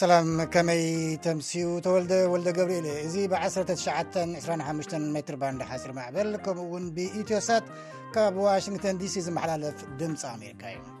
ሰላም ከመይ ተምስኡ ተወልደ ወልደ ገብርኤለ እዚ ብ1925 ሜትር ባንድ ሓስር ማዕበል ከምኡ እውን ብኢትዮሳት ካብ ዋሽንግተን ዲሲ ዝመሓላለፍ ድምፂ ኣሜሪካ እዩ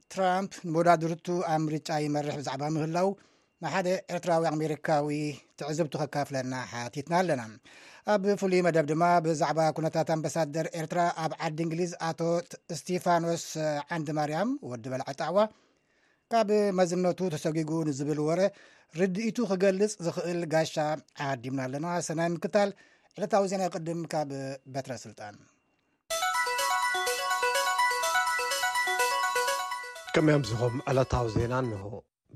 ትራምፕ ንመወዳድርቱ ኣብ ምርጫ ይመርሕ ብዛዕባ ምህላው ንሓደ ኤርትራዊ ኣሜሪካዊ ትዕዝብቱ ከካፍለና ሓቲትና ኣለና ኣብ ፍሉይ መደብ ድማ ብዛዕባ ኩነታት ኣምባሳደር ኤርትራ ኣብ ዓዲ እንግሊዝ ኣቶ እስቲፋኖስ ዓንዲ ማርያም ወዲ በልዐ ጣዕዋ ካብ መዝነቱ ተሰጒጉ ንዝብል ወረ ርድኢቱ ክገልጽ ዝኽእል ጋሻ ዓዲምና ኣለና ሰናይ ምክታል ዕለታዊ ዜና ቅድም ካብ በትረ ስልጣን ከመይ ኣምሲኹም ዕለታዊ ዜና እንሆ።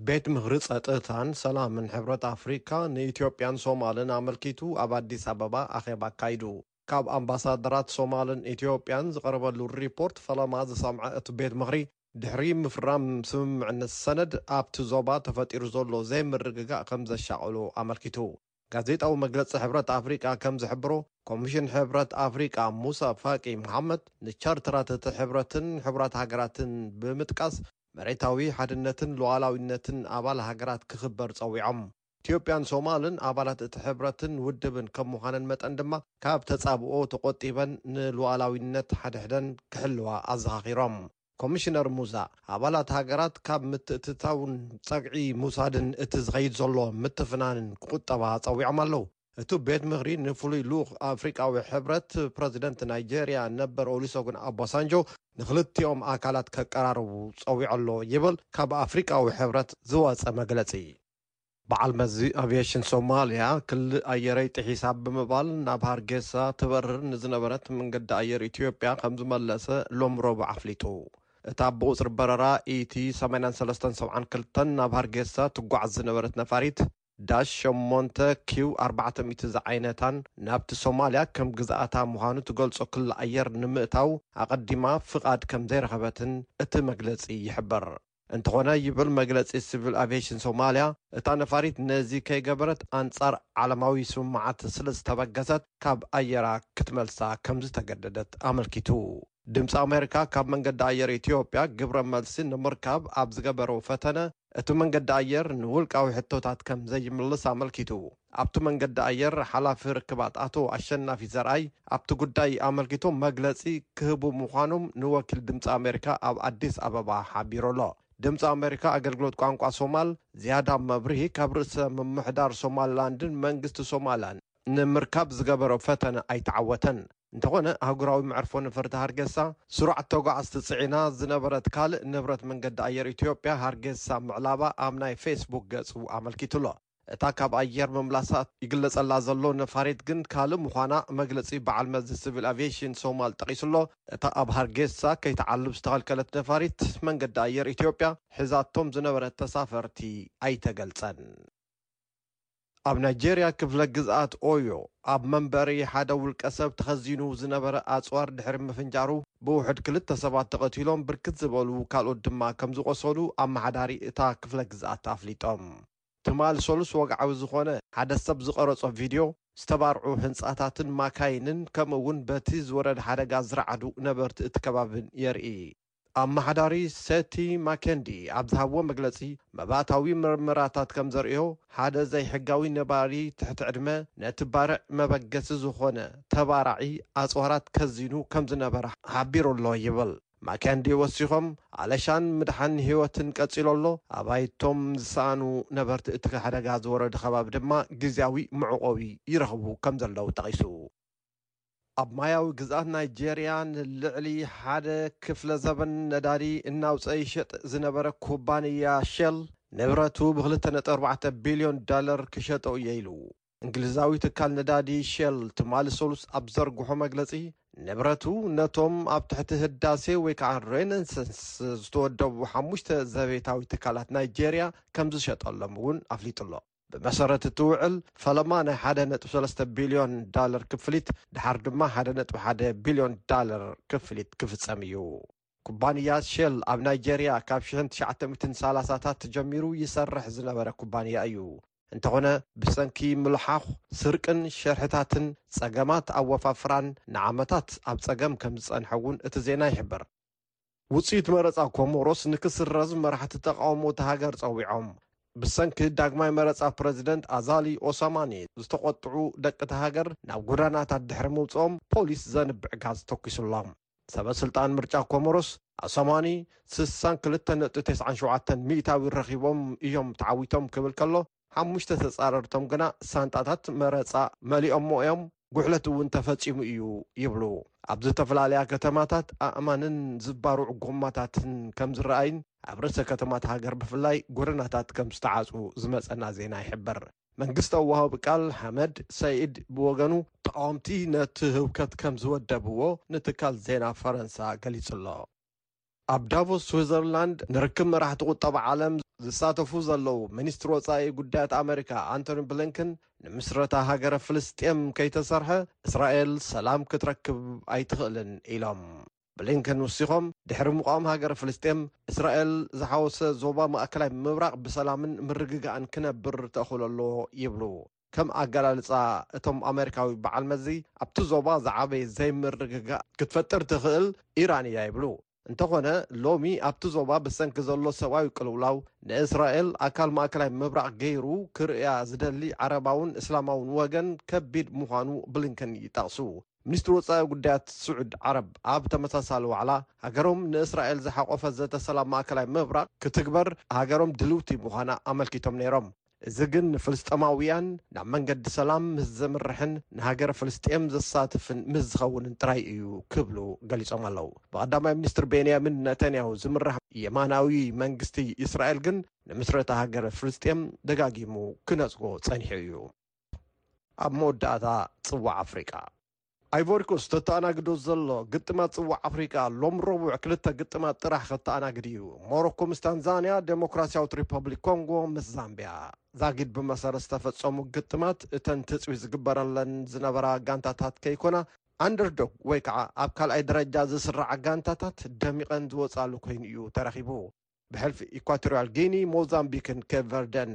ቤት ምኽሪ ጸጥታን ሰላምን ሕብረት ኣፍሪካ ንኢትዮጵያን ሶማልን ኣመልኪቱ ኣብ ኣዲስ ኣበባ ኣኼባ ኣካይዱ። ካብ ኣምባሳደራት ሶማልን ኢትዮጵያን ዝቐረበሉ ሪፖርት ፈለማ ዝሰምዐ እቲ ቤት ምኽሪ፣ ድሕሪ ምፍራም ስምምዕነት ሰነድ ኣብቲ ዞባ ተፈጢሩ ዘሎ ዘይምርግጋእ ከምዘሻቐሎ ኣመልኪቱ። ጋዜጣዊ መግለጺ ሕብረት ኣፍሪቃ ከም ዝሕብሮ፣ ኮሚሽን ሕብረት ኣፍሪቃ ሙሳ ፋቂ መሓመድ ንቻርተራት እቲ ሕብረትን ሕቡራት ሃገራትን ብምጥቃስ መሬታዊ ሓድነትን ሉኣላዊነትን ኣባል ሃገራት ክኽበር ጸዊዖም። ኢትዮጵያን ሶማልን ኣባላት እቲ ሕብረትን ውድብን ከም ምዃነን መጠን ድማ ካብ ተጻብኦ ተቖጢበን ንሉኣላዊነት ሓድሕደን ክሕልዋ ኣዘኻኺሮም። ኮሚሽነር ሙሳ፣ ኣባላት ሃገራት ካብ ምትእትታውን ጸግዒ ምውሳድን እቲ ዝኸይድ ዘሎ ምትፍናንን ክቑጠባ ጸዊዖም ኣለዉ። እቱ ቤት ምኽሪ ንፍሉይ ልኡኽ ኣፍሪቃዊ ሕብረት ፕረዚደንት ናይጀርያ ነበር ኦሊሶጉን ኣባሳንጆ ንኽልቲኦም ኣካላት ከቀራርቡ ጸዊዖ ኣሎ ይብል ካብ ኣፍሪቃዊ ሕብረት ዝወጸ መግለጺ። በዓል መዚ ኣቪየሽን ሶማልያ፣ ክሊ ኣየረይ ጥሒሳ ብምባል ናብ ሃርጌሳ ትበርር ንዝነበረት መንገዲ ኣየር ኢትዮጵያ ከምዝመለሰ ሎሚ ረቡዕ ኣፍሊጡ። እታ ብቑጽሪ በረራ ET ሰማንያን ሰለስተን ሰብዓን ክልተን ናብ ሃርጌሳ ትጓዓዝ ዝነበረት ነፋሪት ዳሽ ሸሞንተ ኪው ኣርባዕተ ሚእቲ ዝዓይነታን ናብቲ ሶማልያ ከም ግዝኣታ ምዃኑ ትገልጾ ክሊ ኣየር ንምእታው ኣቐዲማ ፍቓድ ከምዘይረኸበትን እቲ መግለጺ ይሕብር። እንተኾነ ይብል መግለጺ ሲቪል ኣቪየሽን ሶማልያ፣ እታ ነፋሪት ነዚ ከይገበረት ኣንጻር ዓለማዊ ስምምዓት ስለዝተበገሰት ካብ ኣየራ ክትመልሳ ከምዝተገደደት ኣመልኪቱ። ድምጺ ኣሜሪካ ካብ መንገዲ ኣየር ኢትዮጵያ ግብረ መልሲ ንምርካብ ኣብ ዝገበሮ ፈተነ፣ እቲ መንገዲ ኣየር ንውልቃዊ ሕቶታት ከምዘይምልስ ኣመልኪቱ። ኣብቲ መንገዲ ኣየር ሓላፊ ርክባት ኣቶ ኣሸናፊ ዘርኣይ ኣብቲ ጉዳይ ኣመልኪቶም መግለፂ ክህቡ ምዃኖም ንወኪል ድምፂ ኣሜሪካ ኣብ ኣዲስ ኣበባ ሓቢሩ'ሎ። ድምፂ ኣሜሪካ ኣገልግሎት ቋንቋ ሶማል ዝያዳ መብርሂ ካብ ርእሰ ምምሕዳር ሶማሊላንድን መንግስቲ ሶማሊያን ንምርካብ ዝገበሮ ፈተነ ኣይተዓወተን። እንተኾነ ኣህጉራዊ መዕርፎ ነፈርቲ ሃርጌሳ ስሩዓት ተጓዓዝቲ ፅዒና ዝነበረት ካልእ ንብረት መንገዲ ኣየር ኢትዮጵያ ሃርጌሳ ምዕላባ ኣብ ናይ ፌስቡክ ገፁ ኣመልኪቱ'ሎ። እታ ካብ ኣየር ምምላሳ ይግለጸላ ዘሎ ነፋሪት ግን ካልእ ምዃና መግለጺ በዓል መዚ ስቪል ኣቪየሽን ሶማል ጠቒሱ'ሎ። እታ ኣብ ሃርጌሳ ከይትዓልብ ዝተኸልከለት ነፋሪት መንገዲ ኣየር ኢትዮጵያ ሒዛቶም ዝነበረት ተሳፈርቲ ኣይተገልጸን። ኣብ ናይጀርያ ክፍለ ግዝኣት ኦዮ ኣብ መንበሪ ሓደ ውልቀ ሰብ ተኸዚኑ ዝነበረ ኣጽዋር ድሕሪ ምፍንጃሩ ብውሑድ ክልተ ሰባት ተቐቲሎም ብርክት ዝበሉ ካልኦት ድማ ከምዝቖሰሉ ኣመሓዳሪ እታ ክፍለ ግዝኣት ኣፍሊጦም። ትማል ሰሉስ ወግዓዊ ዝኾነ ሓደ ሰብ ዝቐረጾ ቪድዮ፣ ዝተባርዑ ህንጻታትን ማካይንን ከምኡ'ውን በቲ ዝወረደ ሓደጋ ዝረዓዱ ነበርቲ እቲ ከባቢን የርኢ። ኣመሓዳሪ ሰቲ ማከንዲ ኣብ ዝሃብዎ መግለጺ፣ መባእታዊ መርመራታት ከም ዘርእዮ፣ ሓደ ዘይሕጋዊ ነባሪ ትሕቲ ዕድመ ነቲ ባርዕ መበገሲ ዝኾነ ተባራዒ ኣጽዋራት ከዚኑ ከም ዝነበረ ሓቢሩ'ሎ ይብል። ማክያንዲ ወሲኾም፣ ኣለሻን ምድሓን ህይወትን ቀጺሉ ኣሎ፣ ኣባይቶም ዝሰኣኑ ነበርቲ እቲ ሓደጋ ዝወረዱ ከባቢ ድማ ግዝያዊ መዕቖቢ ይረኽቡ ከምዘለዉ ጠቒሱ። ኣብ ማያዊ ግዝኣት ናይጀርያ ንልዕሊ ሓደ ክፍለ ዘበን ነዳዲ እናውጽኣ ይሸጥ ዝነበረ ኩባንያ ሼል፣ ንብረቱ ብክልተ ነጥቢ ኣርባዕተ ቢልዮን ዶላር ክሸጦ እየ ኢሉ። እንግሊዛዊ ትካል ነዳዲ ሼል ትማሊ ሰሉስ ኣብ ዘርግሖ መግለጺ፣ ንብረቱ ነቶም ኣብ ትሕቲ ህዳሴ ወይ ከዓ ሬነሰንስ ዝተወደቡ ሓሙሽተ ዘቤታዊ ትካላት ናይጀርያ ከምዝሸጠሎም እውን ኣፍሊጡ ኣሎ። ብመሰረት እቲ ውዕል፣ ፈለማ ናይ ሓደ ነጥቢ ሰለስተ ቢልዮን ዳለር ክፍሊት፣ ደሓር ድማ ሓደ ነጥቢ ሓደ ቢልዮን ዳለር ክፍሊት ክፍጸም እዩ። ኩባንያ ሼል ኣብ ናይጀርያ ካብ ሽሕን ትሽዓተሚትን ሳላሳታት ጀሚሩ ይሰርሕ ዝነበረ ኩባንያ እዩ። እንተኾነ ብሰንኪ ምሉሓዂ፣ ስርቅን ሸርሕታትን ጸገማት ኣወፋፍራን ንዓመታት ኣብ ጸገም ከምዝጸንሐ እውን እቲ ዜና ይሕብር። ውጽኢት መረጻ ኮሞሮስ ንክስረዝ መራሕቲ ተቓውሞ እታ ሃገር ጸዊዖም። ብሰንኪ ዳግማይ መረጻ ፕረዚደንት ኣዛሊ ኦሳማኒ ዝተቖጥዑ ደቂ እታ ሃገር ናብ ጎዳናታት ድሕሪ ምውጽኦም ፖሊስ ዘንብዕ ጋዝ ተኲሱሎም። ሰበስልጣን ምርጫ ኮሞሮስ ኣሰማኒ ስሳን ክልተን ነጥቢ ተስዓን ሸውዓተን ሚእታዊ ረኺቦም እዮም ተዓዊቶም ክብል ከሎ፣ ሓሙሽተ ተጻረርቶም ግና ሳንጣታት መረጻ መሊኦሞ እዮም፣ ጉሕለት እውን ተፈጺሙ እዩ ይብሉ። ኣብ ዝተፈላለያ ከተማታት ኣእማንን ዝባርዑ ጎማታትን ከም ዝረኣይን ኣብ ርእሰ ከተማ እታ ሃገር ብፍላይ ጎደናታት ከም ዝተዓጽዉ ዝመጸና ዜና ይሕብር። መንግስታዊ ወሃቢ ቃል ሓመድ ሰኢድ ብወገኑ፣ ተቓወምቲ ነቲ ህውከት ከም ዝወደብዎ ንትካል ዜና ፈረንሳ ገሊጹ'ሎ። ኣብ ዳቮስ ስዊዘርላንድ ንርክብ መራሕቲ ቁጠባ ዓለም ዝሳተፉ ዘለዉ ሚኒስትር ወጻኢ ጉዳያት ኣመሪካ ኣንቶኒ ብሊንከን፣ ንምስረታ ሃገረ ፍልስጤም ከይተሰርሐ እስራኤል ሰላም ክትረክብ ኣይትኽእልን ኢሎም። ብሊንከን ወሲኾም፣ ድሕሪ ምቛም ሃገረ ፍልስጤም፣ እስራኤል ዝሓወሰ ዞባ ማእከላይ ምብራቕ ብሰላምን ምርግጋእን ክነብር ተኽእሎ ኣለዎ ይብሉ። ከም ኣገላልጻ እቶም ኣመሪካዊ በዓል መዚ፣ ኣብቲ ዞባ ዝዓበየ ዘይምርግጋእ ክትፈጥር ትኽእል ኢራን እያ ይብሉ። እንተዀነ፣ ሎሚ ኣብቲ ዞባ ብሰንኪ ዘሎ ሰብኣዊ ቅልውላው፣ ንእስራኤል ኣካል ማእከላይ ምብራቕ ገይሩ ክርእያ ዝደሊ ዓረባውን እስላማውን ወገን ከቢድ ምዃኑ ብሊንከን ይጠቕሱ። ሚኒስትሪ ወጻኢ ጉዳያት ስዑድ ዓረብ ኣብ ተመሳሳሊ ዋዕላ፣ ሃገሮም ንእስራኤል ዝሓቖፈ ዘተ ሰላም ማእከላይ ምብራቕ ክትግበር ሃገሮም ድልውቲ ምዃና ኣመልኪቶም ነይሮም። እዚ ግን ንፍልስጤማውያን ናብ መንገዲ ሰላም ምስ ዘምርሕን ንሃገረ ፍልስጤም ዘሳትፍን ምስ ዝኸውንን ጥራይ እዩ ክብሉ ገሊጾም ኣለዉ። ብቀዳማይ ሚኒስትር ቤንያሚን ነተንያሁ ዝምራሕ የማናዊ መንግስቲ እስራኤል ግን ንምስረታ ሃገረ ፍልስጤም ደጋጊሙ ክነጽጎ ጸኒሑ እዩ። ኣብ መወዳእታ ጽዋዕ ኣፍሪቃ። ኣይቮሪኮስት ተተኣናግዶ ዘሎ ግጥማት ጽዋዕ ኣፍሪቃ ሎሚ ረቡዕ ክልተ ግጥማት ጥራሕ ከተኣናግድ እዩ፣ ሞሮኮ ምስ ታንዛንያ፣ ደሞክራስያዊት ሪፐብሊክ ኮንጎ ምስ ዛምብያ። ዛጊድ ብመሰረት ዝተፈጸሙ ግጥማት እተን ትጽቢት ዝግበረለን ዝነበራ ጋንታታት ከይኮና፣ ኣንደርዶግ ወይ ከዓ ኣብ ካልኣይ ደረጃ ዝስርዓ ጋንታታት ደሚቐን ዝወጽኣሉ ኮይኑ እዩ ተረኺቡ፣ ብሕልፊ ኢኳቶርያል ጊኒ፣ ሞዛምቢክን ኬፕ ቨርደን።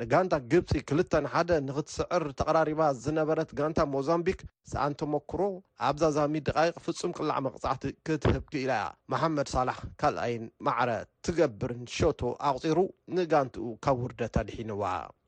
ንጋንታ ግብጺ ክልተ ን ሓደ ንኽትስዕር ተቐራሪባ ዝነበረት ጋንታ ሞዛምቢክ ሰኣን ተመኩሮ ኣብ ዛዛሚ ደቓይቕ ፍጹም ቅላዕ መቕጻዕቲ ክትህብ ክኢላ እያ። መሓመድ ሳላሕ ካልኣይን ማዕረ ትገብርን ሸቶ ኣቑጺሩ ንጋንትኡ ካብ ውርደት ኣድሒንዋ።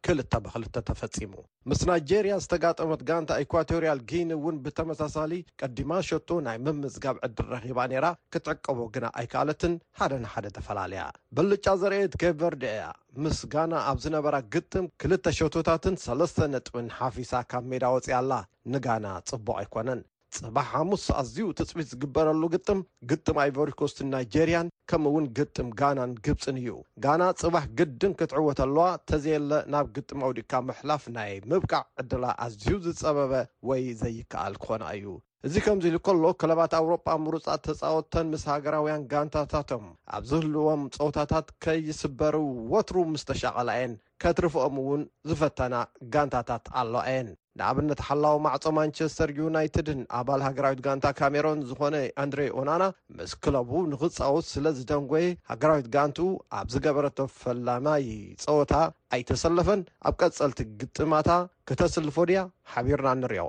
ክልተ ብ ክልተ ተፈጺሙ። ምስ ናይጀርያ ዝተጋጠመት ጋንታ ኢኳቶርያል ጊኒ እውን ብተመሳሳሊ ቀዲማ ሸቶ ናይ ምምዝጋብ ዕድል ረኺባ ነይራ፣ ክትዕቀቦ ግና ኣይከኣለትን፣ ሓደ ንሓደ ተፈላልያ። ብልጫ ዘርኣየት ኬፕ ቨርደ እያ፣ ምስ ጋና ኣብ ዝነበራ ግጥም ክልተ ሸቶታትን ሰለስተ ነጥብን ሓፊሳ ካብ ሜዳ ወጺኣ ኣላ፣ ንጋና ጽቡቕ ኣይኮነን። ጽባሕ ሓሙስ ኣዝዩ ትጽቢት ዝግበረሉ ግጥም፣ ግጥም ኣይቮሪኮስትን ናይጀርያን ከምኡ'ውን ግጥም ጋናን ግብጽን እዩ። ጋና ጽባሕ ግድን ክትዕወት ኣለዋ፣ ተዘየለ ናብ ግጥም ኣውዲቕካ ምሕላፍ ናይ ምብቃዕ ዕድላ ኣዝዩ ዝጸበበ ወይ ዘይከኣል ክኾና እዩ። እዚ ከምዚ ኢሉ ከሎ፣ ክለባት ኣውሮጳ ምሩጻት ተጻወትተን ምስ ሃገራውያን ጋንታታቶም ኣብ ዝህልዎም ጸወታታት ከይስበሩ ወትሩ ምስ ተሻቐላ እየን። ከትርፍኦም እውን ዝፈተና ጋንታታት ኣለዋ እየን። ንኣብነት ሓላዊ ማዕጾ ማንቸስተር ዩናይትድን ኣባል ሃገራዊት ጋንታ ካሜሮን ዝኾነ ኣንድሬ ኦናና ምስ ክለቡ ንኽጻወት ስለ ዝደንጎየ ሃገራዊት ጋንትኡ ኣብ ዝገበረቶ ፈላማይ ጸወታ ኣይተሰለፈን። ኣብ ቀጸልቲ ግጥማታ ክተስልፎ ድያ? ሓቢርና ንሪኦ።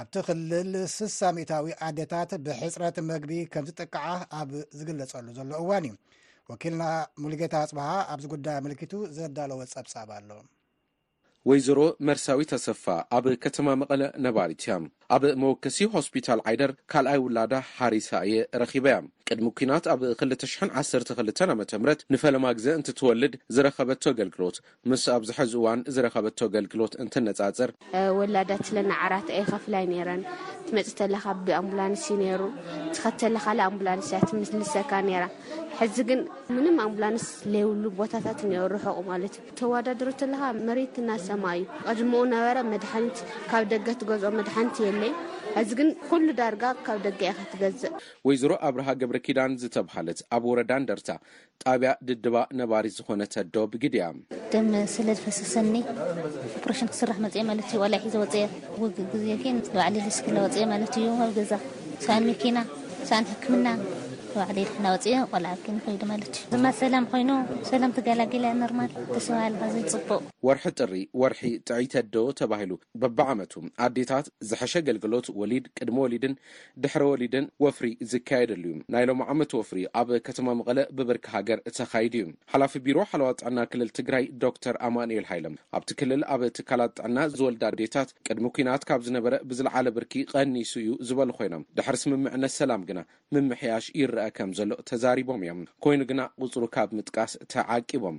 ኣብቲ ክልል ስሳ ሚእታዊ ኣደታት ብሕፅረት መግቢ ከም ዝጥቅዓ ኣብ ዝግለጸሉ ዘሎ እዋን እዩ ወኪልና ሙሉጌታ ኣፅበሃ ኣብዚ ጉዳይ ኣመልኪቱ ዘዳለወ ጸብጻብ ኣሎ ወይዘሮ መርሳዊ ተሰፋ ኣብ ከተማ መቐለ ነባሪት እያ ኣብ መወከሲ ሆስፒታል ዓይደር ካልኣይ ውላዳ ሓሪሳ እየ ረኺበያ ቅድሚ ኩናት ኣብ 212 ዓ ም ንፈለማ ግዜ እንትትወልድ ዝረኸበቶ ኣገልግሎት ምስ ኣብዚ ሐዚ እዋን ዝረኸበቶ ኣገልግሎት እንትነፃፀር። ወላዳ ትለኒ ዓራት ኣይኸፍላ ኣይነይረን ትመፅእ ተለኻ ብኣምቡላንስ እዩ ነይሩ ትኸተለ ካልእ ኣምቡላንስ እያ ትምልሰካ ነይራ ሕዚ ግን ምንም ኣምቡላንስ ለይብሉ ቦታታት እኒኦ ርሑቕ ማለት እዩ ተወዳድሮ ተለኻ መሬት እና ሰማይ እዩ ቐድምኡ ነበረ መድሓኒት ካብ ደገ ትገዝኦ መድሓኒት የለይ ሕዚ ግን ኩሉ ዳርጋ ካብ ደገ ኢኻ ትገዝእ። ወይዘሮ ኣብርሃ ገብረኪዳን ዝተብሃለት ኣብ ወረዳ እንደርታ ጣብያ ድድባ ነባሪት ዝኾነት ኣዶ ብግዲኣ። ደም ስለ ዝፈሰሰኒ ኦፕረሽን ክስራሕ መፅኤ ማለት እዩ። ዋላ ሒዘ ወፅኤ ውግ ግዜ ግን ባዕሊ ልስክላ ወፅኤ ማለት እዩ። ኣብ ገዛ ሰኣን መኪና ሰኣን ሕክምና ባዕሊ ድሕና ወፅኤ ቆልዓ ግን ኮይዱ ማለት እዩ። ድማ ሰላም ኮይኑ ሰላም ትገላጊላ ኖርማል ተሰባልካ ዝይ ፅቡቅ ወርሒ ጥሪ ወርሒ ጥዕይቲ ኣዶ ተባሂሉ በብዓመቱ ኣዴታት ዝሐሸ ኣገልግሎት ወሊድ ቅድሚ ወሊድን ድሕረ ወሊድን ወፍሪ ዝካየደሉ እዩ። ናይ ሎሚ ዓመት ወፍሪ ኣብ ከተማ መቐለ ብብርኪ ሃገር ተኻይዱ እዩ። ሓላፊ ቢሮ ሓለዋ ጥዕና ክልል ትግራይ ዶክተር ኣማኑኤል ሃይለ ኣብቲ ክልል ኣብ ትካላት ጥዕና ዝወልዳ ኣዴታት ቅድሚ ኲናት ካብ ዝነበረ ብዝለዓለ ብርኪ ቐኒሱ እዩ ዝበሉ ኮይኖም ድሕሪ ስምምዕነት ሰላም ግና ምምሕያሽ ይረኣ ከምዘሎ ተዛሪቦም እዮም። ኮይኑ ግና ቑፅሩ ካብ ምጥቃስ ተዓቂቦም።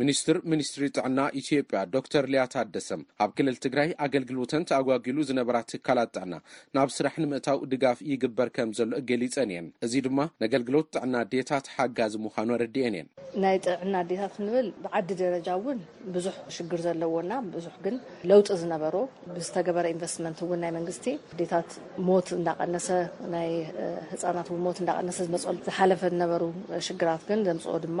ሚኒስትር ሚኒስትሪ ጥዕና ኢትዮጵያ ዶክተር ሊያ ታደሰ ኣብ ክልል ትግራይ ኣገልግሎተን ተኣጓጊሉ ዝነበራ ትካላት ጥዕና ናብ ስራሕ ንምእታው ድጋፍ ይግበር ከም ዘሎ ገሊፀን እየን። እዚ ድማ ነገልግሎት ጥዕና ኣዴታት ሓጋዚ ምዃኑ ኣረዲኤን እየን። ናይ ጥዕና ኣዴታት ክንብል ብዓዲ ደረጃ እውን ብዙሕ ሽግር ዘለዎና ብዙሕ ግን ለውጢ ዝነበሮ ብዝተገበረ ኢንቨስትመንት እውን ናይ መንግስቲ ኣዴታት ሞት እንዳቀነሰ ናይ ህፃናት ሞት እንዳቀነሰ ዝመፀሉ ዝሓለፈ ዝነበሩ ሽግራት ግን ዘምፅኦ ድማ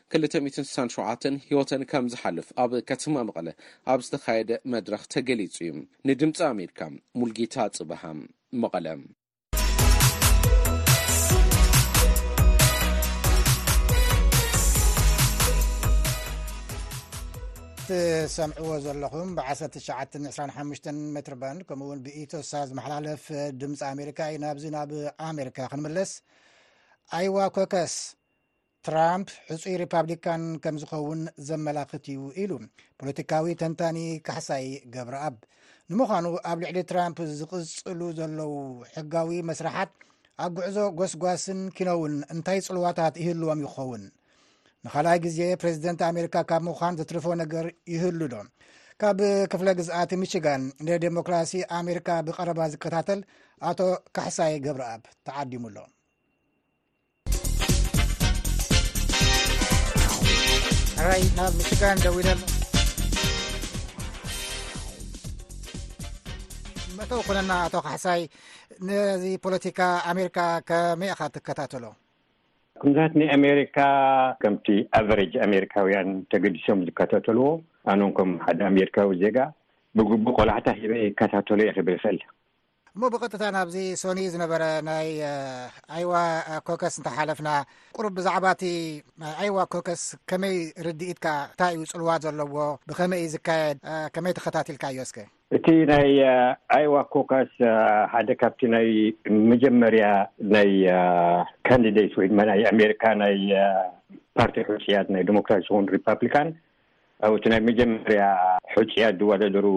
ክልተ ሚእትን ስሳን ሸውዓተን ህይወተን ከምዝሓልፍ ኣብ ከተማ መቐለ ኣብ ዝተኻየደ መድረኽ ተገሊፁ እዩ። ንድምፂ ኣሜሪካ ሙልጌታ ፅበሃ መቐለ። ትሰምዕዎ ዘለኹም ብ1925 ሜትር ባንድ ከምኡ ውን ብኢቶሳ ዝመሓላለፍ ድምፂ ኣሜሪካ እዩ ናብዚ ናብ ኣሜሪካ ክንምለስ ኣይዋ ኮከስ ትራምፕ ሕፁይ ሪፓብሊካን ከም ዝኸውን ዘመላኽት እዩ ኢሉ ፖለቲካዊ ተንታኒ ካሕሳይ ገብረኣብ። ንምዃኑ ኣብ ልዕሊ ትራምፕ ዝቕፅሉ ዘለዉ ሕጋዊ መስርሓት ኣብ ጉዕዞ ጎስጓስን ኪኖውን እንታይ ጽልዋታት ይህልዎም ይኸውን? ንኻልኣይ ግዜ ፕሬዚደንት ኣሜሪካ ካብ ምዃን ዘትርፎ ነገር ይህሉ ዶ? ካብ ክፍለ ግዝኣት ሚችጋን ንዴሞክራሲ ኣሜሪካ ብቀረባ ዝከታተል ኣቶ ካሕሳይ ገብረኣብ ተዓዲሙ ኣሎ። ሕራይ ናብ ምሽጋን ደው ኢለ ኣሎ መእተው ኩነና ኣቶ ካሕሳይ ነዚ ፖለቲካ ኣሜሪካ ከመይ ኢኻ ትከታተሎ ኩነታት ናይ ኣሜሪካ ከምቲ ኣቨሬጅ ኣሜሪካውያን ተገዲሶም ዝከታተልዎ ኣነን ከም ሓደ ኣሜሪካዊ ዜጋ ብግቡእ ቆላሕታ ሂበ ይከታተሎ እየ ክብል ይኽእል እሞ ብቐጥታ ናብዚ ሶኒ ዝነበረ ናይ ኣይዋ ኮከስ እንተሓለፍና ቁሩብ ብዛዕባ እቲ ናይ ኣይዋ ኮከስ ከመይ ርድኢትካ እንታይ እዩ ፅልዋ ዘለዎ ብኸመይ እዩ ዝካየድ ከመይ ተኸታትልካ እዮ እስከ እቲ ናይ ኣይዋ ኮካስ ሓደ ካብቲ ናይ መጀመርያ ናይ ካንዲደት ወይ ድማ ናይ ኣሜሪካ ናይ ፓርቲ ሕፅያት ናይ ዲሞክራሲ ኹን ሪፓብሊካን ኣብቲ ናይ መጀመርያ ሕፅያት ዝወዳደሩ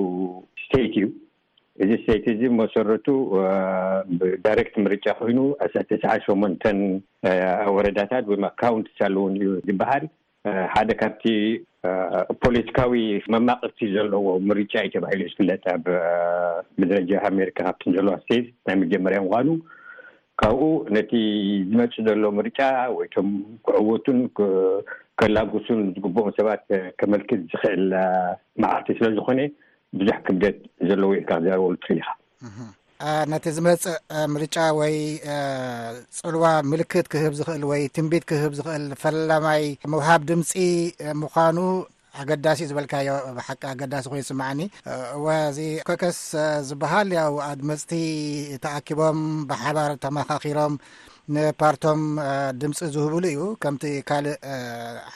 ስተይት እዩ እዚ ሰይቲ እዚ መሰረቱ ብዳይሬክት ምርጫ ኮይኑ ኣስታት ትስዓን ሸሞንተን ወረዳታት ወይ ካውንትስ ኣለዉን እዩ ዝበሃል ሓደ ካብቲ ፖለቲካዊ መማቅርቲ ዘለዎ ምርጫ እዩ ተባሂሉ ዝፍለጥ ኣብ ብደረጃ ኣሜሪካ ካብትን ዘለዋ ስቴት ናይ መጀመርያ ምኳኑ ካብኡ ነቲ ዝመፅ ዘሎ ምርጫ ወይቶም ክዕወቱን ከላጉሱን ዝግብኦም ሰባት ከመልክት ዝኽእል መዓልቲ ስለዝኾነ ብዙሕ ክብደት ዘለዎ ኢልካ ክትዛረበሉ ትኽእል ኢኻ። ነቲ ዝመፅእ ምርጫ ወይ ፅልዋ ምልክት ክህብ ዝኽእል ወይ ትንቢት ክህብ ዝኽእል ፈላማይ ምውሃብ ድምፂ ምዃኑ ኣገዳሲ ዩ ዝበልካዮ ብሓቂ ኣገዳሲ ኮይኑ ስማዕኒ እወ እዚ ኮከስ ዝበሃል ያው ኣድመፅቲ ተኣኪቦም ብሓባር ተመኻኺሮም ንፓርቶም ድምፂ ዝህብሉ እዩ ከምቲ ካልእ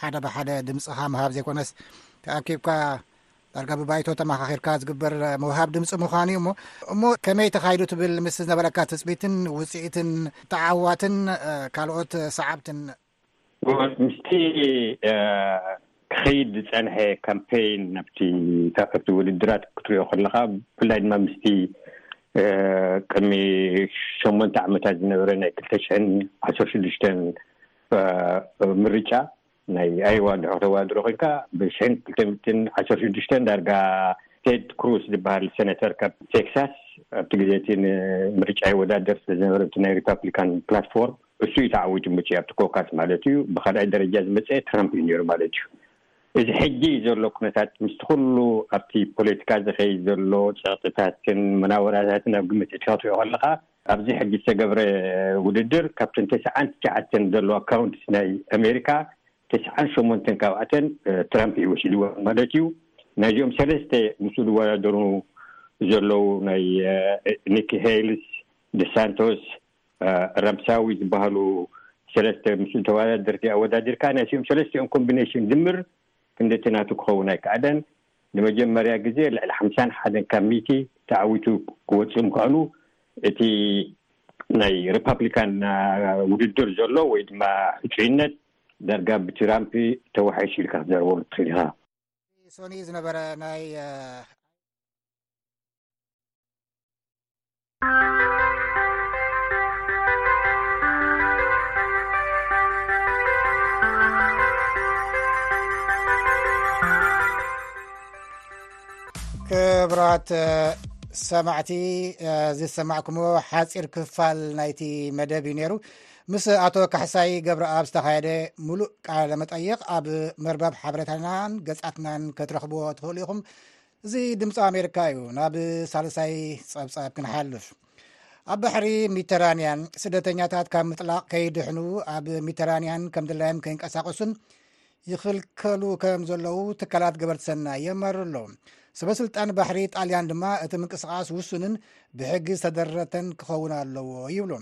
ሓደ ብሓደ ድምፂኻ ምሃብ ዘይኮነስ ተኣኪብካ ዳርጋ ብባይቶ ተመኻኺርካ ዝግበር ምውሃብ ድምፂ ምዃኑ እዩ እሞ እሞ ከመይ ተኻይዱ ትብል ምስ ዝነበረካ ትፅቢትን ውፅኢትን ተዓዋትን ካልኦት ሰዓብትን ምስቲ ክኸይድ ዝፀንሐ ካምፔይን ናብቲ ተኸፍቲ ውድድራት ክትሪኦ ከለኻ ብፍላይ ድማ ምስቲ ቅድሚ ሸሞንተ ዓመታት ዝነበረ ናይ ክልተ ሽሕን ዓሰርተ ሽዱሽተን ምርጫ ናይ ኣይዋ እንድሕር ከተዋድሮ ኮንካ ብሽሕን ክልተ ሚእትን ዓሰርተ ሽዱሽተን ዳርጋ ቴድ ክሩስ ዝበሃል ሰነተር ካብ ቴክሳስ ኣብቲ ግዜ እቲ ንምርጫ ይወዳደር ስለ ዝነበረ እቲ ናይ ሪፓፕሊካን ፕላትፎርም እሱ እዩ ተዓዊቱ ምፅ ኣብቲ ኮካስ ማለት እዩ ብካልኣይ ደረጃ ዝመፀ ትራምፕ እዩ ነይሩ ማለት እዩ እዚ ሕጂ ዘሎ ኩነታት ምስቲ ኩሉ ኣብቲ ፖለቲካ ዝኸይድ ዘሎ ፀቕጥታትን መናውራታትን ኣብ ግምት እትኸትዮ ከለካ ኣብዚ ሕጂ ዝተገብረ ውድድር ካብተን ተሰዓን ትሽዓተን ዘለዋ ካውንትስ ናይ ኣሜሪካ ተሰዓን ሸሞንተን ካብኣተን ትራምፕ እዩ ወሲድወን ማለት እዩ ናይዚኦም ሰለስተ ምስ ዝወዳደሩ ዘለዉ ናይ ኒኪ ሄይልስ ደሳንቶስ ራምሳዊ ዝበሃሉ ሰለስተ ምስ ተወዳደርቲ ኣወዳዲርካ ናይሲኦም ሰለስቲኦም ኮምቢነሽን ድምር ክንደቲ ናቱ ክኸውን ኣይከኣለን ንመጀመርያ ግዜ ልዕሊ ሓምሳን ሓደን ካብ ሚእቲ ተዓዊቱ ክወፅኡ ምክኣሉ እቲ ናይ ሪፓብሊካን ውድድር ዘሎ ወይ ድማ ሕፁይነት ዳርጋ ብትራምፒ ተዋሒሹ ኢልካ ክትዘረበሉ ትኽእል ኢኻ። ሶኒ ዝነበረ ናይ ክብራት ሰማዕቲ ዝሰማዕኩሞ ሓፂር ክፋል ናይቲ መደብ እዩ ነይሩ ምስ ኣቶ ካሕሳይ ገብረኣብ ዝተካየደ ሙሉእ ቃል ለመጠይቕ ኣብ መርበብ ሓበሬታናን ገፃትናን ከትረኽብዎ ትኽእሉ ኢኹም እዚ ድምፂ ኣሜሪካ እዩ ናብ ሳልሳይ ፀብፃብ ክንሓልፍ ኣብ ባሕሪ ሚተራንያን ስደተኛታት ካብ ምጥላቕ ከይድሕኑ ኣብ ሚተራንያን ከም ድላዮም ከይንቀሳቀሱን ይኽልከሉ ከም ዘለዉ ትካላት ገበርቲ ሰናይ የመሩ ኣሎ ስበስልጣን ባሕሪ ጣልያን ድማ እቲ ምንቅስቃስ ውሱንን ብሕጊ ዝተደረተን ክኸውን ኣለዎ ይብሉ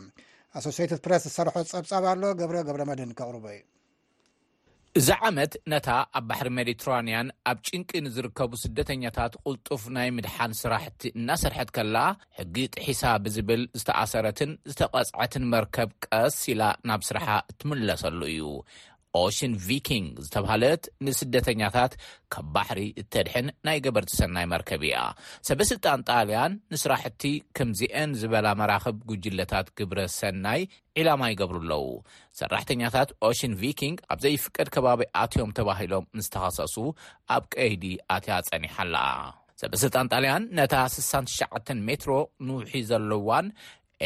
ኣሶስትድ ፕረስ ዝሰርሖ ፀብፃብ ኣሎ ገብረ ገብረ መድን ከቕርቦ እዩ እዚ ዓመት ነታ ኣብ ባሕሪ ሜዲትራንያን ኣብ ጭንቂ ንዝርከቡ ስደተኛታት ቁልጡፍ ናይ ምድሓን ስራሕቲ እናሰርሐት ከላ ሕጊ ጥሒሳ ብዝብል ዝተኣሰረትን ዝተቐፅዐትን መርከብ ቀስ ኢላ ናብ ስርሓ እትምለሰሉ እዩ። ኦሽን ቪኪንግ ዝተብሃለት ንስደተኛታት ካብ ባሕሪ እተድሕን ናይ ገበርቲ ሰናይ መርከብ እያ። ሰበ ስልጣን ጣልያን ንስራሕቲ ከምዚኤን ዝበላ መራኽብ ጉጅለታት ግብረ ሰናይ ዒላማ ይገብሩ ኣለዉ። ሰራሕተኛታት ኦሽን ቪኪንግ ኣብ ዘይፍቀድ ከባቢ ኣትዮም ተባሂሎም ምስ ተኸሰሱ ኣብ ቀይዲ ኣትያ ጸኒሓ ኣላ። ሰበስልጣን ጣልያን ነታ ስሳን ትሽዓተን ሜትሮ ንውሒ ዘለዋን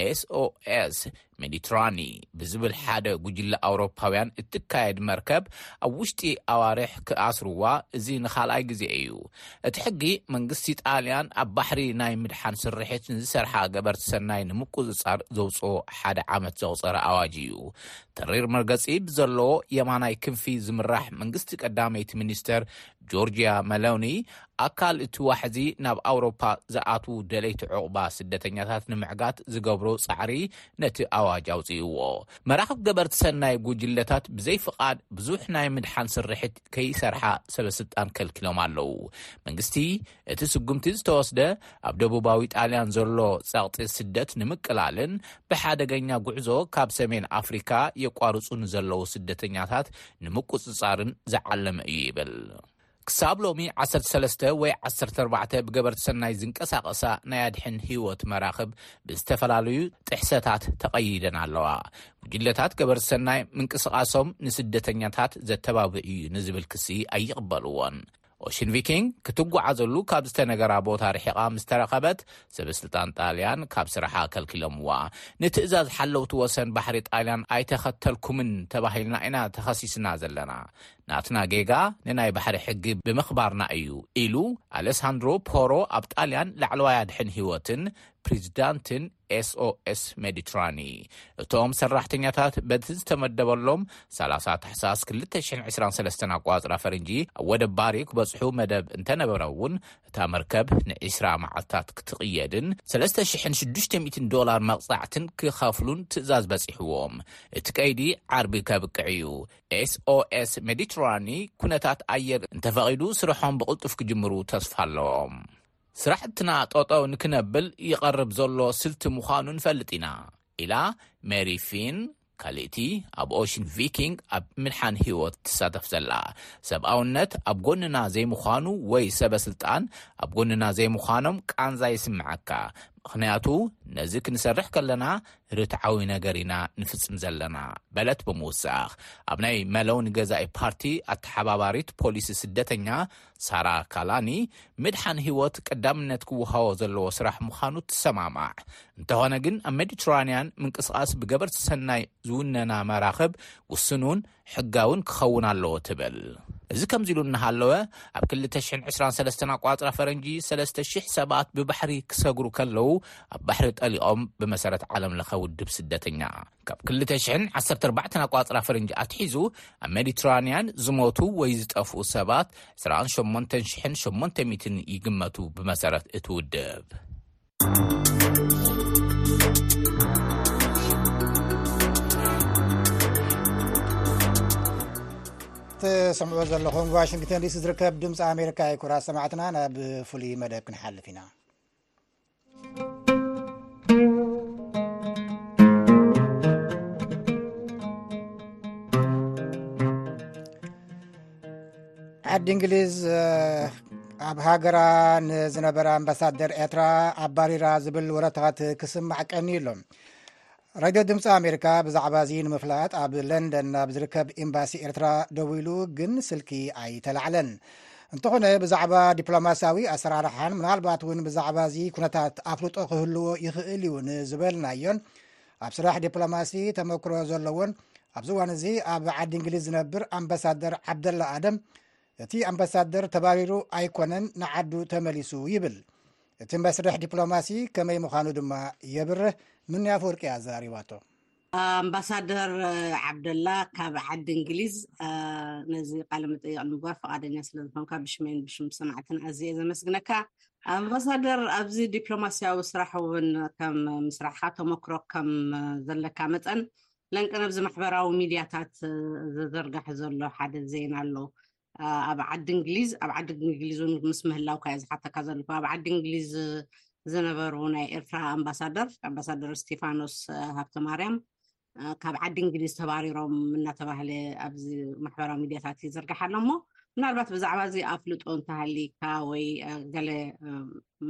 ኤስኦኤስ ሜዲትራኒ ብዝብል ሓደ ጉጅለ ኣውሮፓውያን እትካየድ መርከብ ኣብ ውሽጢ ኣዋርሕ ክኣስርዋ እዚ ንኻልኣይ ግዜ እዩ። እቲ ሕጊ፣ መንግስቲ ጣልያን ኣብ ባሕሪ ናይ ምድሓን ስርሒት ንዝሰርሓ ገበርቲ ሰናይ ንምቁጽጻር ዘውጽኦ ሓደ ዓመት ዘቑጸረ ኣዋጅ እዩ። ተሪር መርገጺ ብዘለዎ የማናይ ክንፊ ዝምራሕ መንግስቲ ቀዳመይቲ ሚኒስተር ጆርጅያ መሎኒ፣ ኣካል እቲ ዋሕዚ ናብ ኣውሮፓ ዝኣትዉ ደለይቲ ዑቕባ ስደተኛታት ንምዕጋት ዝገብሮ ጻዕሪ ነቲ ኣዋጅ ኣውጺእዎ። መራኽብ ገበርቲ ሰናይ ጉጅለታት ብዘይ ፍቓድ ብዙሕ ናይ ምድሓን ስርሒት ከይሰርሓ ሰበ ስልጣን ከልኪሎም ኣለው። መንግስቲ እቲ ስጉምቲ ዝተወስደ ኣብ ደቡባዊ ጣልያን ዘሎ ጸቕጢ ስደት ንምቅላልን ብሓደገኛ ጉዕዞ ካብ ሰሜን ኣፍሪካ የቋርጹ ንዘለው ስደተኛታት ንምቁጽጻርን ዝዓለመ እዩ ይብል። ክሳብ ሎሚ 13 ወይ 14 ብገበርቲ ሰናይ ዝንቀሳቐሳ ናይ ኣድሕን ህይወት መራኽብ ብዝተፈላለዩ ጥሕሰታት ተቐይደን ኣለዋ። ጉጅለታት ገበርቲ ሰናይ ምንቅስቓሶም ንስደተኛታት ዘተባብዕ እዩ ንዝብል ክሲ ኣይቕበልዎን። ኦሽን ቪኪንግ ክትጓዓዘሉ ካብ ዝተነገራ ቦታ ርሒቓ ምስ ተረኸበት ሰበ ስልጣን ጣልያን ካብ ስራሓ ከልኪሎምዋ። ንትእዛዝ ሓለውቲ ወሰን ባሕሪ ጣልያን ኣይተኸተልኩምን ተባሂልና ኢና ተኸሲስና ዘለና። ናትና ጌጋ ንናይ ባሕሪ ሕጊ ብምኽባርና እዩ ኢሉ ኣለሳንድሮ ፖሮ ኣብ ጣልያን ላዕለዋይ ኣድሕን ህይወትን ፕሬዚዳንትን ኤስኦኤስ ሜዲትራኒ እቶም ሰራሕተኛታት በቲ ዝተመደበሎም 30 ታሕሳስ 223 ኣቋፅራ ፈረንጂ ኣብ ወደብ ባሪ ክበፅሑ መደብ እንተነበረ እውን እታ መርከብ ን20 መዓልትታት ክትቕየድን 3600 ዶላር መቕፃዕትን ክኸፍሉን ትእዛዝ በፂሕዎም እቲ ቀይዲ ዓርቢ ከብቅዕ እዩ ኤስኦኤስ ሜዲትራኒ ኩነታት ኣየር እንተፈቒዱ ስርሖም ብቕልጡፍ ክጅምሩ ተስፋ ኣለዎም ስራሕትና ጠጠው ንክነብል ይቐርብ ዘሎ ስልቲ ምዃኑ ንፈልጥ ኢና ኢላ ሜሪ ፊን፣ ካልእቲ ኣብ ኦሽን ቪኪንግ ኣብ ምድሓን ህይወት ትሳተፍ ዘላ። ሰብኣውነት ኣብ ጎንና ዘይምዃኑ ወይ ሰበ ስልጣን ኣብ ጎንና ዘይምዃኖም ቃንዛ ይስምዓካ፣ ምኽንያቱ ነዚ ክንሰርሕ ከለና ርትዓዊ ነገር ኢና ንፍጽም ዘለና በለት ብምውሳኽ። ኣብ ናይ መለውን ገዛኢ ፓርቲ ኣተሓባባሪት ፖሊሲ ስደተኛ ሳራ ካላኒ፣ ምድሓን ህይወት ቀዳምነት ክወሃቦ ዘለዎ ስራሕ ምዃኑ ትሰማማዕ። እንተዀነ ግን ኣብ ሜዲትራንያን ምንቅስቓስ ብገበርቲ ሰናይ ዝውነና መራኽብ ውሱንን ሕጋውን ክኸውን ኣለዎ ትብል። እዚ ከምዚሉ እናሃለወ፣ ኣብ ክልተ ሽሕን ዕስራን ሰለስተን ኣቆጻጽራ ፈረንጂ ሰለስተ ሽሕ ሰባት ብባሕሪ ክሰግሩ ከለዉ ኣብ ባሕሪ ጠሊቖም ብመሰረት ዓለምለኸ ውድብ ስደተኛ፣ ካብ ክልተ ሽሕን ዓሰርተ ኣርባዕተን ኣቋፅራ ፈረንጂ ኣትሒዙ ኣብ ሜዲትራንያን ዝሞቱ ወይ ዝጠፍኡ ሰባት ዕስራን ሸሞንተን ሽሕን ሸሞንተ ሚእትን ይግመቱ ብመሰረት እቲ ውድብ። ትሰምዑ ዘለኹም ዋሽንግተን ዲሲ ዝርከብ ድምፂ ኣሜሪካ እዩ ኩራት ሰማዕትና ናብ ፍሉይ መደብ ክንሓልፍ ኢና ዓዲ እንግሊዝ ኣብ ሃገራ ንዝነበረ ኣምባሳደር ኤርትራ ኣባሪራ ዝብል ወረታት ክስማዕ ቀንዩ ኣሎ ረድዮ ድምፂ ኣሜሪካ ብዛዕባ እዚ ንምፍላጥ ኣብ ለንደን ናብ ዝርከብ ኤምባሲ ኤርትራ ደዊሉ ግን ስልኪ ኣይተላዕለን እንተኾነ ብዛዕባ ዲፕሎማስያዊ ኣሰራርሓን ምናልባት እውን ብዛዕባ እዚ ኩነታት ኣፍልጦ ክህልዎ ይኽእል እዩ ንዝበልናዮን ኣብ ስራሕ ዲፕሎማሲ ተመክሮ ዘለዎን ኣብዚ እዋን እዚ ኣብ ዓዲ እንግሊዝ ዝነብር ኣምባሳደር ዓብደላ ኣደም እቲ ኣምባሳደር ተባሪሩ ኣይኮነን ንዓዱ ተመሊሱ ይብል። እቲ መስርሕ ዲፕሎማሲ ከመይ ምዃኑ ድማ የብርህ። ኑኒ ኣፈወርቂ እያ ኣዘራሪባቶ። ኣምባሳደር ዓብደላ ካብ ዓዲ እንግሊዝ ነዚ ቃለ መጠይቕ ንምግባር ፈቓደኛ ስለ ዝኾንካ ብሽመይን ብሽም ሰማዕትን ኣዝየ ዘመስግነካ። ኣምባሳደር ኣብዚ ዲፕሎማስያዊ ስራሕ እውን ከም ምስራሕኻ ተመክሮ ከም ዘለካ መጠን ለንቅነ ኣብዚ ማሕበራዊ ሚድያታት ዝዝርጋሕ ዘሎ ሓደ ዜና ኣሎ ኣብ ዓዲ እንግሊዝ ኣብ ዓዲ እንግሊዝ እውን ምስ ምህላውካ እየ ዝሓተካ ዘለኩ ኣብ ዓዲ እንግሊዝ ዝነበሩ ናይ ኤርትራ ኣምባሳደር ኣምባሳደር እስቲፋኖስ ሃብተማርያም ካብ ዓዲ እንግሊዝ ተባሪሮም እናተባህለ ኣብዚ ማሕበራዊ ሚድያታት ይዝርግሓ ኣሎ እሞ ምናልባት ብዛዕባ እዚ ኣፍልጦ እንተሃሊካ ወይ ገለ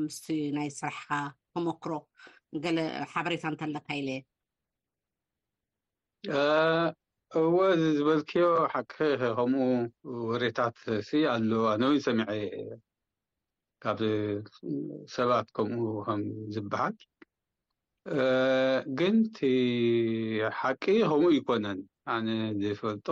ምስቲ ናይ ስራሕካ ተመክሮ ገለ ሓበሬታ እንተለካ ኢለ እወ እዚ ዝበልክዮ ሓቂ ከምኡ ወሬታት ሲ ኣሎ ኣነ እውን ሰሚዐ ካብ ሰባት ከምኡ ከም ዝበሃል ግን እቲ ሓቂ ከምኡ ይኮነን ኣነ ዝፈልጦ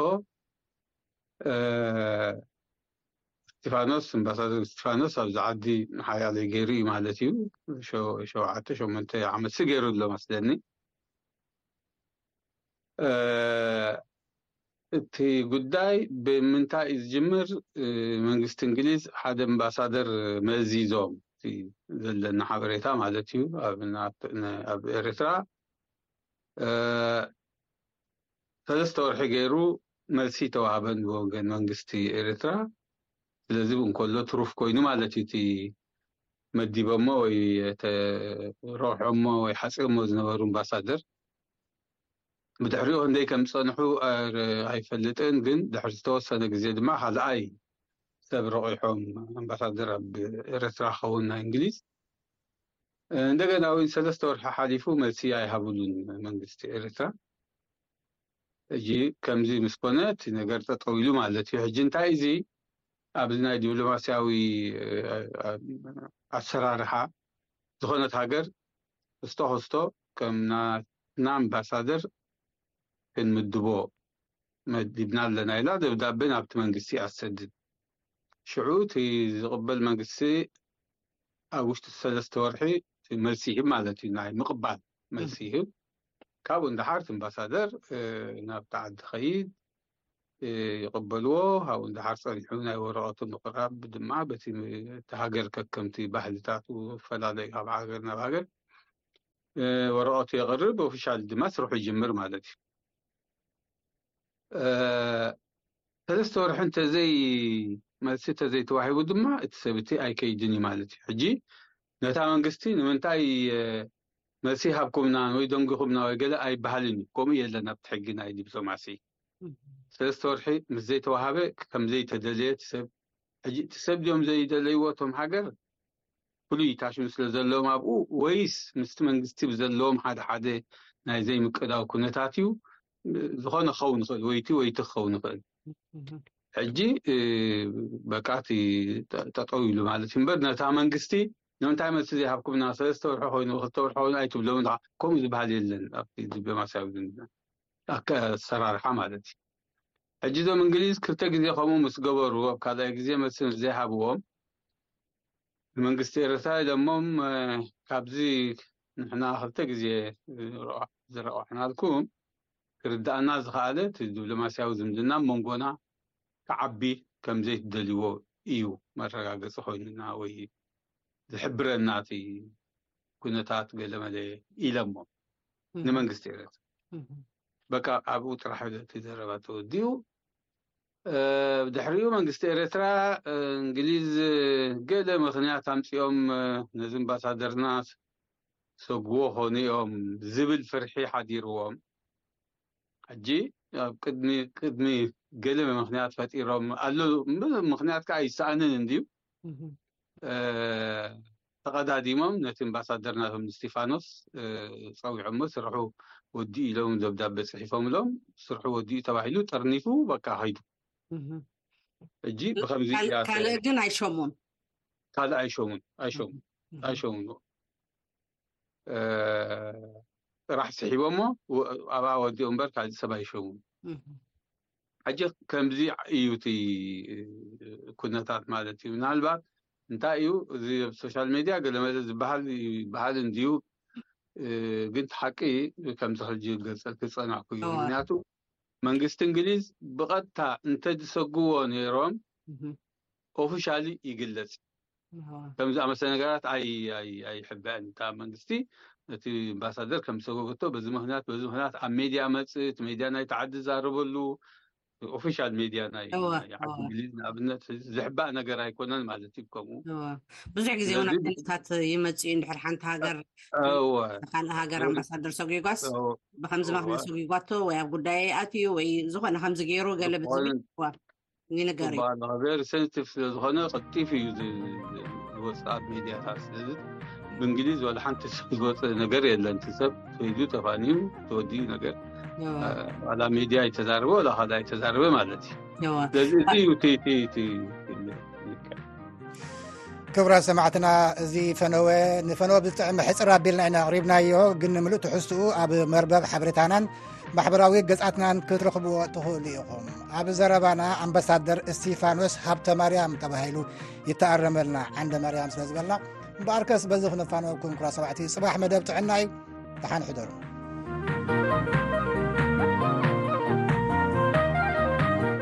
እስጢፋኖስ ኣምባሳደር እስጢፋኖስ ኣብዚ ዓዲ ሓያለይ ገይሩ እዩ ማለት እዩ ሸውዓተ ሸሞንተ ዓመት ሲ ገይሩ ኣሎ መስለኒ እቲ ጉዳይ ብምንታይ እዩ ዝጅምር መንግስቲ እንግሊዝ ሓደ ኣምባሳደር መዚዞም ዘለና ሓበሬታ ማለት እዩ ኣብ ኤርትራ ሰለስተ ወርሒ ገይሩ መልሲ ተዋህበን ብወገን መንግስቲ ኤርትራ ስለዚ ብ እንከሎ ትሩፍ ኮይኑ ማለት እዩ እቲ መዲበሞ ወይ ተ ረውሖሞ ወይ ሓጽዮሞ ዝነበሩ እምባሳደር ብድሕሪኡ ክንደይ ከም ዝጸንሑ ኣር ኣይፈልጥን ግን ድሕሪ ዝተወሰነ ግዜ ድማ ካልኣይ ሰብ ረቂሖም ኣምባሳደር ኣብ ኤርትራ ክኸውን ናይ እንግሊዝ እንደገና እውን ሰለስተ ወርሒ ሓሊፉ መልሲ ኣይሃብሉን መንግስቲ ኤርትራ ሕጂ ከምዚ ምስ ኮነ እቲ ነገር ጠጠው ኢሉ ማለት እዩ ሕጂ እንታይ እዚ ኣብዚ ናይ ዲፕሎማስያዊ ኣሰራርሓ ዝኾነት ሃገር ክስቶ ክስቶ ከም ናትና ኣምባሳደር ክንምድቦ መዲብና ኣለና ኢላ ደብዳቤ ናብቲ መንግስቲ ኣትሰድድ ሽዑ እቲ ዝቕበል መንግስቲ ኣብ ውሽጢ ሰለስተ ወርሒ መልሲ ይህብ ማለት እዩ ናይ ምቕባል መልሲ ይህብ ካብኡ ንደሓር እምባሳደር ናብቲ ዓዲ ኸይድ ይቕበልዎ ካብኡ ንደሓር ፀኒሑ ናይ ወረቐቱ ምቕራብ ድማ በቲ እቲ ሃገር ከከምቲ ባህልታቱ ፈላለዩ ካብ ሃገር ናብ ሃገር ወረቐቱ የቕርብ ኦፊሻል ድማ ስርሑ ይጅምር ማለት እዩ ሰለስተ ወርሒ እንተዘይ መልሲ እንተዘይ ተዋሂቡ ድማ እቲ ሰብ እቲ ኣይከይድን እዩ ማለት እዩ ሕጂ ነታ መንግስቲ ንምንታይ መልሲ ሃብኩምና ወይ ደንጉኹምና ወይ ገለ ኣይበሃልን እዩ ከምኡ የለን ኣብቲ ሕጊ ናይ ዲፕሎማሲ ሰለስተ ወርሒ ምስ ዘይተዋሃበ ከምዘይተደለየ ሰብ ሕጂ እቲ ሰብ ድዮም ዘይደለይዎ እቶም ሃገር ፍሉይ እይታሽን ስለ ዘለዎም ኣብኡ ወይስ ምስቲ መንግስቲ ብዘለዎም ሓደ ሓደ ናይ ዘይምቅዳው ኩነታት እዩ ዝኾነ ክኸውን ይኽእል ወይቲ ወይቲ ክኸውን ይኽእል ሕጂ በቃ እቲ ጠጠው ኢሉ ማለት እዩ እምበር ነታ መንግስቲ ንምንታይ መልሲ ዘይሃብኩምና ሰለስተ ወርሒ ኮይኑ ክልተ ወርሒ ኮይኑ ኣይትብሎምን ዓ ከምኡ ዝበሃል የለን ኣብቲ ዲፕሎማስያዊ ዝምድና ኣሰራርሓ ማለት እዩ ሕጂ እዞም እንግሊዝ ክልተ ግዜ ከምኡ ምስ ገበሩ ኣብ ካልኣይ ግዜ መልሲ ዘይሃብዎም ንመንግስቲ ኤርትራ ኢሎሞም ካብዚ ንሕና ክልተ ግዜ ዝረቋሕናልኩም ክርድኣና ዝኸኣለ እቲ ድብሎማስያዊ ዝምድና ኣብ መንጎና ክዓቢ ከም ዘይትደልይዎ ኢዩ መረጋገጺ ኮይኑና ወይ ዝሕብረና እቲ ኩነታት ገለመለ ኢሎሞም ንመንግስቲ ኤርትራ በቃ ኣብኡ ጥራሕ እቲ ዘረባ ተወዲኡ ብድሕሪኡ መንግስቲ ኤረትራ እንግሊዝ ገለ ምኽንያት ኣምጺኦም ነዚ እምባሳደርና ክሰጉዎ ኮኑ ኢዮም ዝብል ፍርሒ ሓዲርዎም ሕጂ ኣብ ቅድሚ ቅድሚ ገለ ምኽንያት ፈጢሮም ኣሉ ምኽንያት ከኣ ኣይሰኣንን እንድዩ ተቐዳዲሞም ነቲ እምባሳደር ናቶም ንስቲፋኖስ ጸዊዖሞ ስርሑ ወዲኡ ኢሎም ደብዳቤ ጽሒፎምሎም ስርሑ ወዲኡ ተባሂሉ ጠርኒፉ በቃ ኸይዱ እጂ ብከምዚ ካልእ ግን ኣይሸሙን ካልእ ኣይሸሙን ኣይሸሙን ኣይሸሙን ጥራሕ ስሒቦሞ ኣብኣ ወዲኡ እምበር ካልእ ሰብ ኣይሸሙን ሕጂ ከምዚ እዩ እቲ ኩነታት ማለት እዩ ምናልባት እንታይ እዩ እዚ ኣብ ሶሻል ሜድያ ገለመለ ዝበሃል ይበሃል እንድዩ ግን እቲ ሓቂ ከምዚ ሕጂ ገልፀልኪ ዝፀናሕኩ እዩ ምክንያቱ መንግስቲ እንግሊዝ ብቐጥታ እንተዝሰግዎ ነይሮም ኦፊሻሊ ይግለጽ ከም ዝኣመሰለ ነገራት ኣይሕበዐን እታ መንግስቲ እቲ ኣምባሳደር ከም ዝሰጎገቶ በዚ ምክንያት በዚ ምክንያት ኣብ ሜድያ መጽእ እቲ ሜድያ ናይቲ ዓዲ ዛረበሉ ኦፊሻል ሜድያ ናይ ዓዲ እንግሊዝ ንኣብነት ዝሕባእ ነገር ኣይኮነን ማለት እዩ ከምኡ ብዙሕ ግዜ እውን ኣብ ክንታት ይመፅ እዩ እንድሕር ሓንቲ ሃገር ካልእ ሃገር ኣምባሳደር ሰጉጓስ ብከምዚ ምክንያት ሰጉጓቶ ወይ ኣብ ጉዳይ ኣትዩ ወይ ዝኮነ ከምዚ ገይሩ ገለ ብዝብል ንነጋሪ ዝበሃል በቃ ቨሪ ሴንሲቲቭ ስለ ዝኾነ ቀልጢፉ እዩ ዝ- ዝ- ዝወፅእ ኣብ ሚድያታት ስለዚ ብእንግሊዝ ወላ ሓንቲ ሰብ ዝወፅእ ነገር የለን እቲ ሰብ ከይዱ ተፋንዩ ተወዲኡ ነገር የዋ አ- ዋላ ሚድያ ይተዛረበ ወላ ካላ ይተዛረበ ማለት እዩ የዋ ስለዚ እዚ እዩ እቲ እቲ እቲ ልክዕ ክብራት ሰማዕትና እዚ ፈነወ ንፈነወ ብዝጥዕመ ሕፅር ኣቢልና ኢና ኣቕሪብናዮ ግን ንምሉእ ትሕዝትኡ ኣብ መርበብ ሓበሬታናን ማሕበራዊ ገጻትናን ክትረኽብዎ ትኽእሉ ኢኹም ኣብ ዘረባና ኣምባሳደር እስቲፋኖስ ሃብተ ማርያም ተባሂሉ ይተኣረመልና ዓንደ ማርያም ስለ ዝበልና እምበኣርከስ በዚ ክንፋነወኩም ኩራ ሰባዕቲ ጽባሕ መደብ ጥዕና እዩ ደሓን ሕደሩ